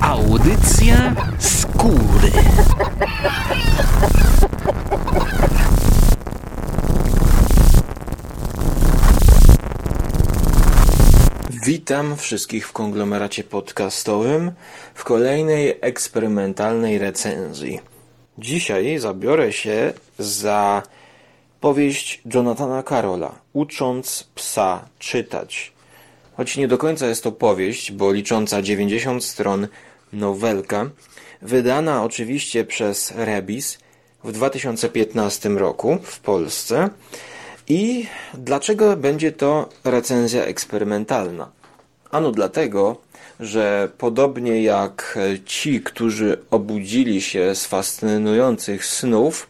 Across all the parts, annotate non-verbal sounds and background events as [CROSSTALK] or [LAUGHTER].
Audycja skóry. Witam wszystkich w konglomeracie podcastowym w kolejnej eksperymentalnej recenzji. Dzisiaj zabiorę się za powieść Jonathana Carola Ucząc psa czytać. Choć nie do końca jest to powieść, bo licząca 90 stron nowelka, wydana oczywiście przez Rebis w 2015 roku w Polsce. I dlaczego będzie to recenzja eksperymentalna? Ano dlatego, że podobnie jak ci, którzy obudzili się z fascynujących snów,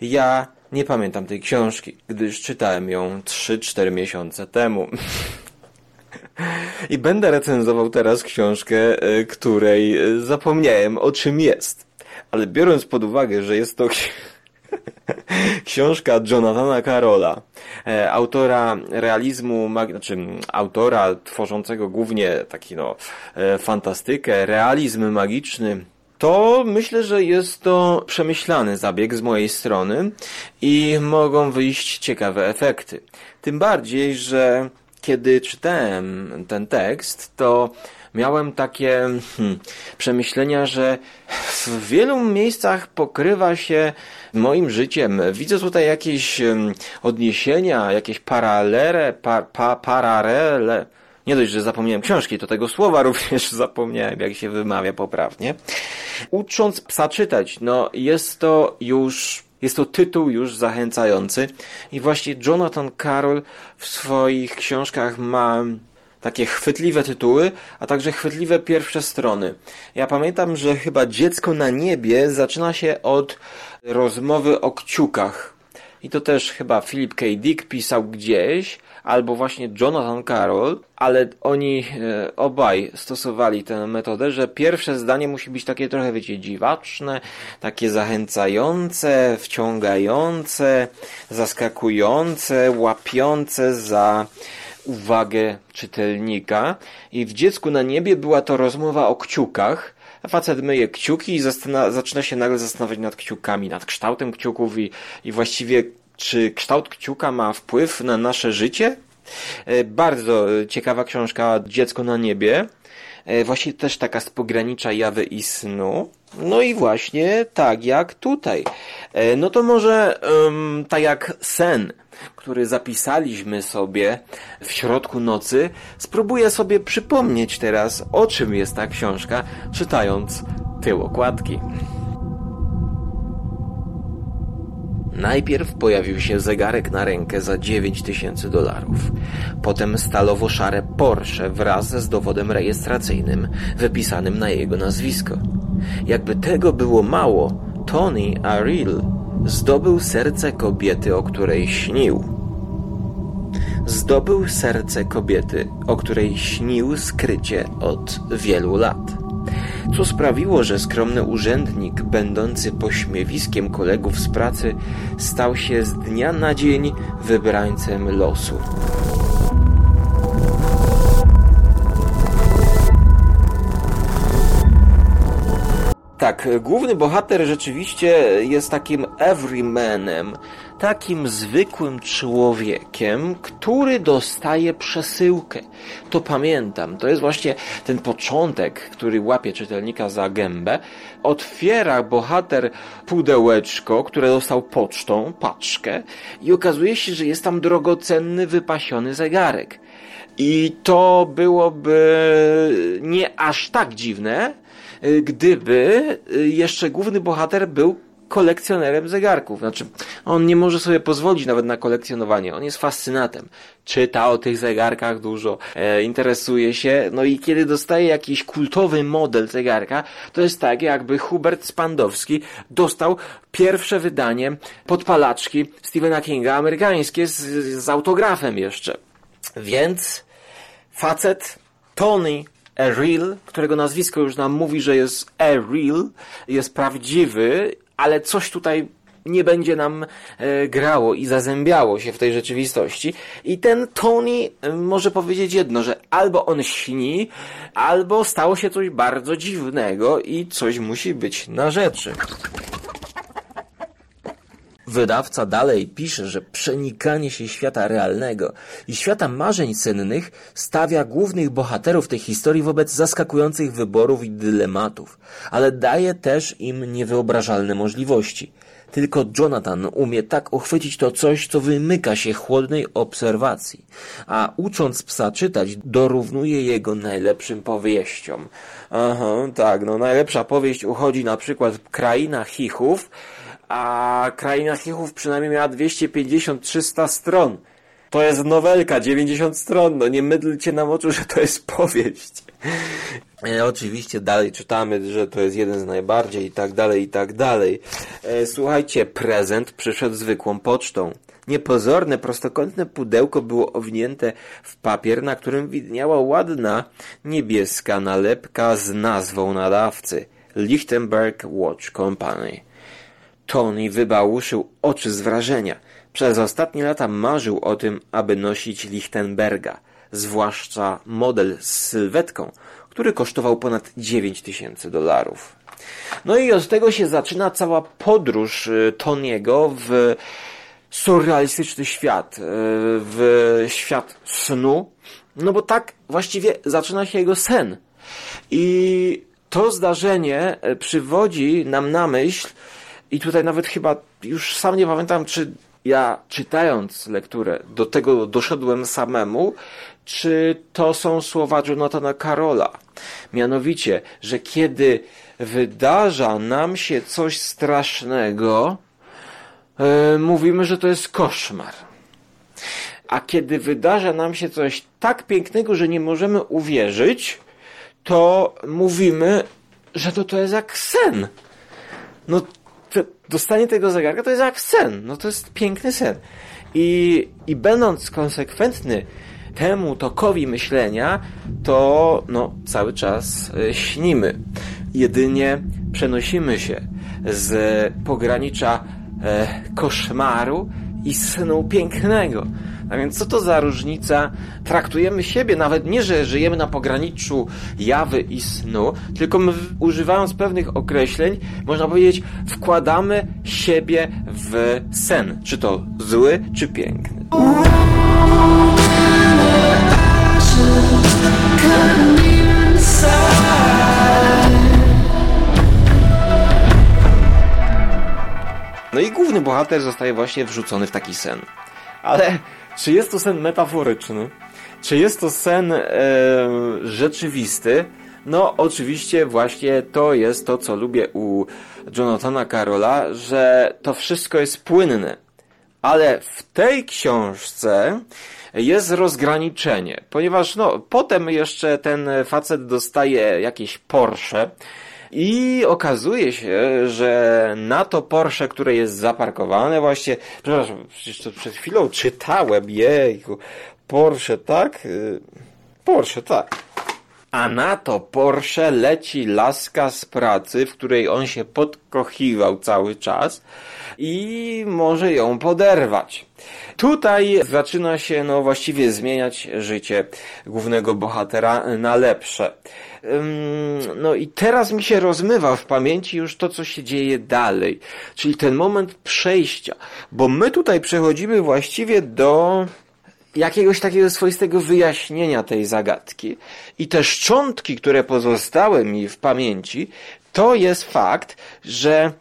ja nie pamiętam tej książki, gdyż czytałem ją 3-4 miesiące temu. [LAUGHS] I będę recenzował teraz książkę, e, której e, zapomniałem o czym jest. Ale biorąc pod uwagę, że jest to książka Jonathana Carola, e, autora realizmu, znaczy autora tworzącego głównie taki no fantastykę, realizm magiczny, to myślę, że jest to przemyślany zabieg z mojej strony i mogą wyjść ciekawe efekty. Tym bardziej, że kiedy czytałem ten tekst, to miałem takie hmm, przemyślenia, że w wielu miejscach pokrywa się moim życiem. Widzę tutaj jakieś um, odniesienia, jakieś paralele, pa, pa, paralele. Nie dość, że zapomniałem książki, to tego słowa [LAUGHS] również zapomniałem, jak się wymawia poprawnie. Ucząc psa czytać, no jest to już jest to tytuł już zachęcający i właśnie Jonathan Carroll w swoich książkach ma takie chwytliwe tytuły, a także chwytliwe pierwsze strony. Ja pamiętam, że chyba Dziecko na niebie zaczyna się od rozmowy o kciukach. I to też chyba Philip K. Dick pisał gdzieś, albo właśnie Jonathan Carroll, ale oni e, obaj stosowali tę metodę, że pierwsze zdanie musi być takie trochę, wiecie, dziwaczne, takie zachęcające, wciągające, zaskakujące, łapiące za uwagę czytelnika. I w Dziecku na niebie była to rozmowa o kciukach, a facet myje kciuki i zaczyna się nagle zastanawiać nad kciukami, nad kształtem kciuków i, i właściwie czy kształt kciuka ma wpływ na nasze życie? E, bardzo ciekawa książka Dziecko na niebie. E, właśnie też taka z pogranicza jawy i snu. No i właśnie tak jak tutaj. E, no to może um, tak jak sen, który zapisaliśmy sobie w środku nocy, spróbuję sobie przypomnieć teraz, o czym jest ta książka, czytając tył okładki. Najpierw pojawił się zegarek na rękę za 9000 dolarów. Potem stalowo-szare Porsche wraz z dowodem rejestracyjnym wypisanym na jego nazwisko. Jakby tego było mało, Tony Ariel zdobył serce kobiety, o której śnił. Zdobył serce kobiety, o której śnił skrycie od wielu lat co sprawiło, że skromny urzędnik, będący pośmiewiskiem kolegów z pracy, stał się z dnia na dzień wybrańcem losu. Tak, główny bohater rzeczywiście jest takim everymanem, takim zwykłym człowiekiem, który dostaje przesyłkę. To pamiętam, to jest właśnie ten początek, który łapie czytelnika za gębę. Otwiera bohater pudełeczko, które dostał pocztą, paczkę i okazuje się, że jest tam drogocenny, wypasiony zegarek. I to byłoby nie aż tak dziwne, gdyby jeszcze główny bohater był kolekcjonerem zegarków. Znaczy, on nie może sobie pozwolić nawet na kolekcjonowanie. On jest fascynatem. Czyta o tych zegarkach dużo, e, interesuje się, no i kiedy dostaje jakiś kultowy model zegarka, to jest tak, jakby Hubert Spandowski dostał pierwsze wydanie podpalaczki Stephena Kinga amerykańskie z, z autografem jeszcze. Więc facet Tony Real, którego nazwisko już nam mówi, że jest Real, jest prawdziwy ale coś tutaj nie będzie nam e, grało i zazębiało się w tej rzeczywistości. I ten Tony e, może powiedzieć jedno, że albo on śni, albo stało się coś bardzo dziwnego i coś musi być na rzeczy. Wydawca dalej pisze, że przenikanie się świata realnego i świata marzeń sennych stawia głównych bohaterów tej historii wobec zaskakujących wyborów i dylematów, ale daje też im niewyobrażalne możliwości. Tylko Jonathan umie tak uchwycić to coś, co wymyka się chłodnej obserwacji, a ucząc psa czytać, dorównuje jego najlepszym powieściom. Aha, tak, no najlepsza powieść uchodzi na przykład Kraina Chichów, a Kraina Chichów przynajmniej miała 250-300 stron. To jest nowelka, 90 stron, no nie mydlcie nam oczu, że to jest powieść. E, oczywiście dalej czytamy, że to jest jeden z najbardziej i tak dalej, i tak dalej. E, słuchajcie, prezent przyszedł zwykłą pocztą. Niepozorne, prostokątne pudełko było owinięte w papier, na którym widniała ładna niebieska nalepka z nazwą nadawcy. Lichtenberg Watch Company. Tony wybałuszył oczy z wrażenia. Przez ostatnie lata marzył o tym, aby nosić Lichtenberga, zwłaszcza model z sylwetką, który kosztował ponad 9 tysięcy dolarów. No i od tego się zaczyna cała podróż y, Toniego w surrealistyczny świat, y, w świat snu, no bo tak właściwie zaczyna się jego sen. I to zdarzenie y, przywodzi nam na myśl, i tutaj nawet chyba już sam nie pamiętam, czy ja czytając lekturę do tego doszedłem samemu, czy to są słowa Jonathana Karola. Mianowicie, że kiedy wydarza nam się coś strasznego, yy, mówimy, że to jest koszmar. A kiedy wydarza nam się coś tak pięknego, że nie możemy uwierzyć, to mówimy, że to, to jest jak sen. No dostanie tego zegarka to jest jak sen. No to jest piękny sen. I, i będąc konsekwentny temu tokowi myślenia, to no, cały czas e, śnimy. Jedynie przenosimy się z pogranicza e, koszmaru i snu pięknego. A więc co to za różnica? Traktujemy siebie nawet nie, że żyjemy na pograniczu jawy i snu, tylko my używając pewnych określeń, można powiedzieć, wkładamy siebie w sen. Czy to zły, czy piękny. No i główny bohater zostaje właśnie wrzucony w taki sen. Ale czy jest to sen metaforyczny? Czy jest to sen e, rzeczywisty? No, oczywiście właśnie to jest to, co lubię u Jonathana Carola, że to wszystko jest płynne. Ale w tej książce jest rozgraniczenie, ponieważ no, potem jeszcze ten facet dostaje jakieś Porsche, i okazuje się, że na to Porsche, które jest zaparkowane właśnie, przepraszam, przecież to przed chwilą czytałem, jejku, Porsche, tak? Y, Porsche, tak. A na to Porsche leci laska z pracy, w której on się podkochiwał cały czas i może ją poderwać. Tutaj zaczyna się no właściwie zmieniać życie głównego bohatera na lepsze. No i teraz mi się rozmywa w pamięci już to, co się dzieje dalej. Czyli ten moment przejścia. Bo my tutaj przechodzimy właściwie do jakiegoś takiego swoistego wyjaśnienia tej zagadki. I te szczątki, które pozostały mi w pamięci, to jest fakt, że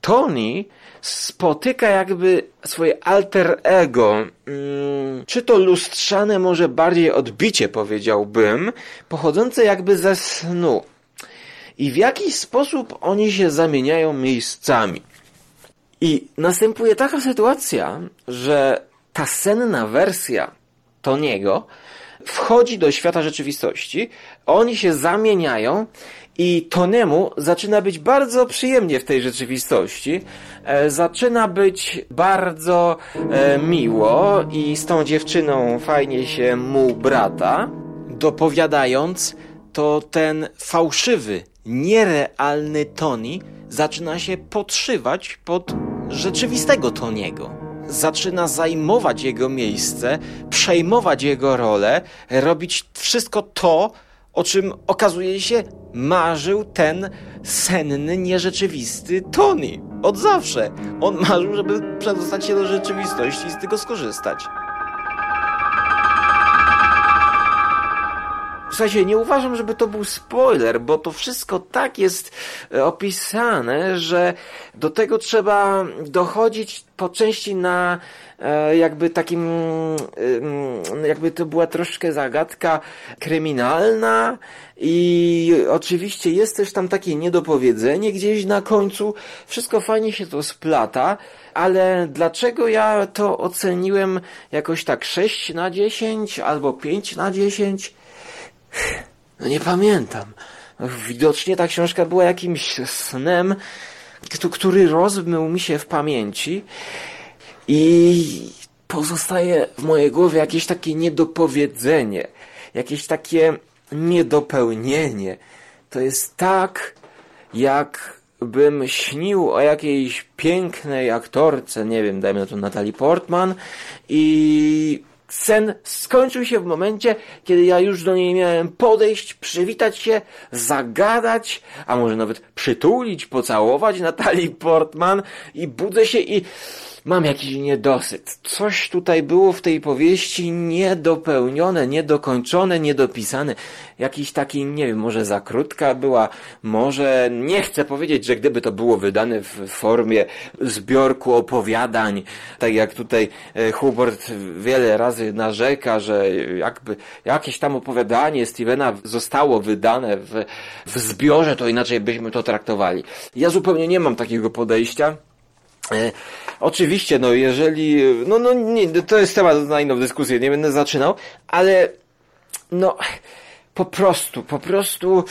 Tony spotyka jakby swoje alter ego, mm, czy to lustrzane może bardziej odbicie powiedziałbym, pochodzące jakby ze snu. I w jakiś sposób oni się zamieniają miejscami. I następuje taka sytuacja, że ta senna wersja Toniego wchodzi do świata rzeczywistości, oni się zamieniają i Tonemu zaczyna być bardzo przyjemnie w tej rzeczywistości. E, zaczyna być bardzo e, miło i z tą dziewczyną fajnie się mu brata. Dopowiadając, to ten fałszywy, nierealny Tony zaczyna się podszywać pod rzeczywistego Toniego. Zaczyna zajmować jego miejsce, przejmować jego rolę, robić wszystko to, o czym okazuje się marzył ten senny, nierzeczywisty Tony. Od zawsze. On marzył, żeby przedostać się do rzeczywistości i z tego skorzystać. Słuchajcie, nie uważam, żeby to był spoiler, bo to wszystko tak jest e, opisane, że do tego trzeba dochodzić po części na e, jakby takim, jakby to była troszkę zagadka kryminalna i oczywiście jest też tam takie niedopowiedzenie gdzieś na końcu. Wszystko fajnie się to splata, ale dlaczego ja to oceniłem jakoś tak 6 na 10 albo 5 na 10? No nie pamiętam. Widocznie ta książka była jakimś snem, który rozmył mi się w pamięci i pozostaje w mojej głowie jakieś takie niedopowiedzenie, jakieś takie niedopełnienie. To jest tak, jakbym śnił o jakiejś pięknej aktorce, nie wiem, dajmy na to Natalie Portman i Sen skończył się w momencie, kiedy ja już do niej miałem podejść, przywitać się, zagadać, a może nawet przytulić, pocałować Natalii Portman i budzę się i mam jakiś niedosyt. Coś tutaj było w tej powieści niedopełnione, niedokończone, niedopisane. Jakiś taki, nie wiem, może za krótka była, może nie chcę powiedzieć, że gdyby to było wydane w formie zbiorku opowiadań, tak jak tutaj e, Hubert wiele razy narzeka, że jakby jakieś tam opowiadanie Stevena zostało wydane w, w zbiorze, to inaczej byśmy to traktowali. Ja zupełnie nie mam takiego podejścia. E, oczywiście, no jeżeli, no, no nie, to jest temat na inną dyskusję, nie będę zaczynał, ale no po prostu, po prostu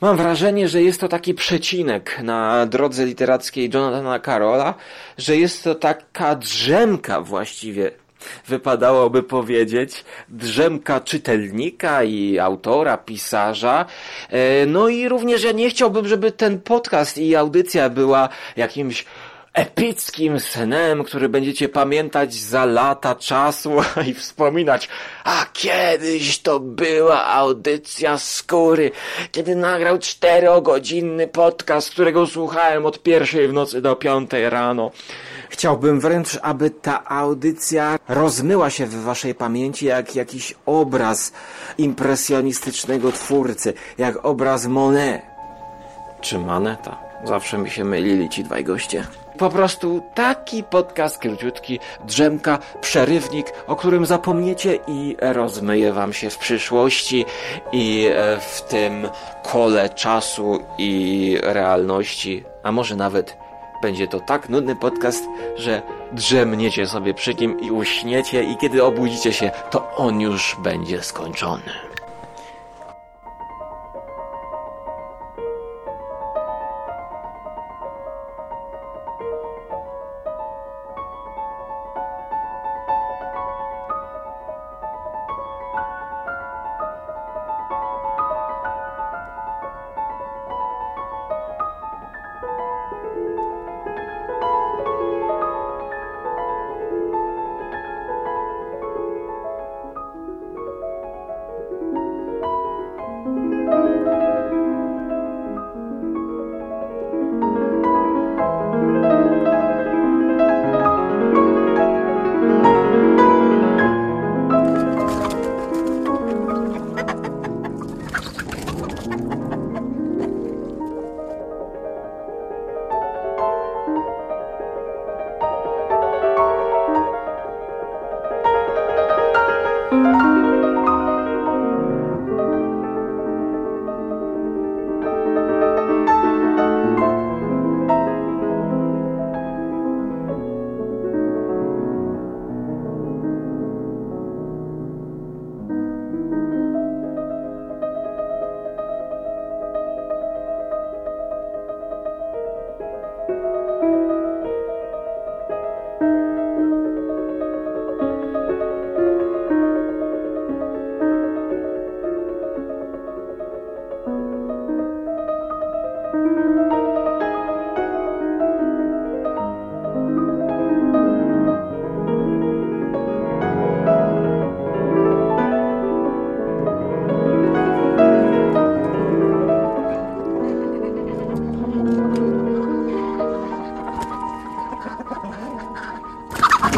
mam wrażenie, że jest to taki przecinek na drodze literackiej Jonathana Carola, że jest to taka drzemka właściwie wypadałoby powiedzieć, drzemka czytelnika i autora, pisarza. E, no i również ja nie chciałbym, żeby ten podcast i audycja była jakimś epickim snem, który będziecie pamiętać za lata czasu [LAUGHS] i wspominać, a kiedyś to była audycja skóry, kiedy nagrał czterogodzinny podcast, którego słuchałem od pierwszej w nocy do piątej rano. Chciałbym wręcz, aby ta audycja rozmyła się w waszej pamięci jak jakiś obraz impresjonistycznego twórcy, jak obraz Monet. Czy Maneta? Zawsze mi się mylili ci dwaj goście. Po prostu taki podcast króciutki, drzemka, przerywnik, o którym zapomniecie i rozmyje wam się w przyszłości i e, w tym kole czasu i realności, a może nawet będzie to tak nudny podcast, że drzemniecie sobie przy nim i uśniecie i kiedy obudzicie się, to on już będzie skończony.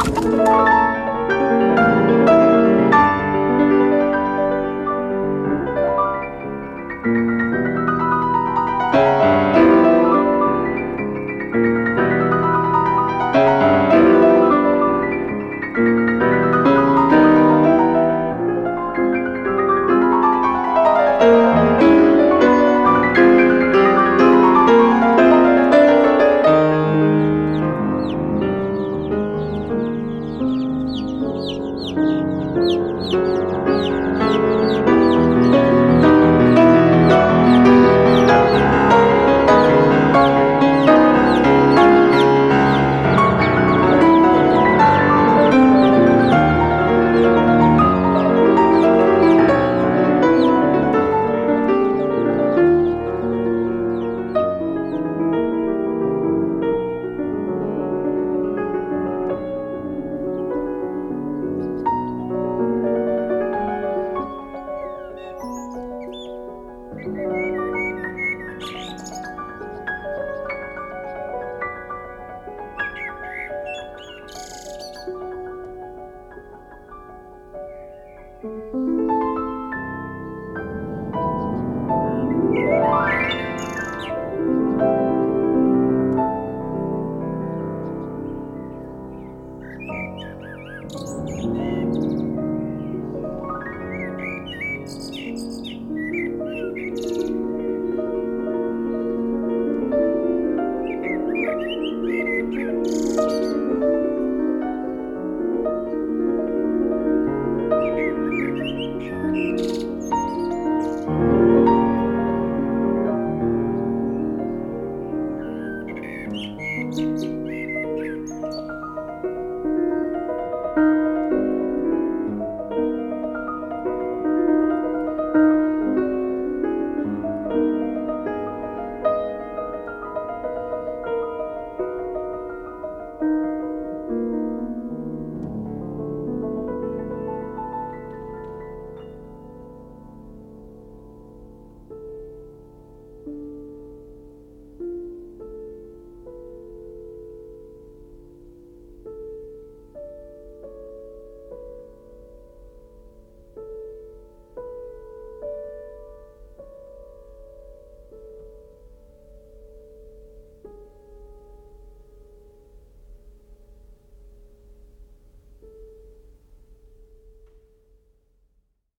you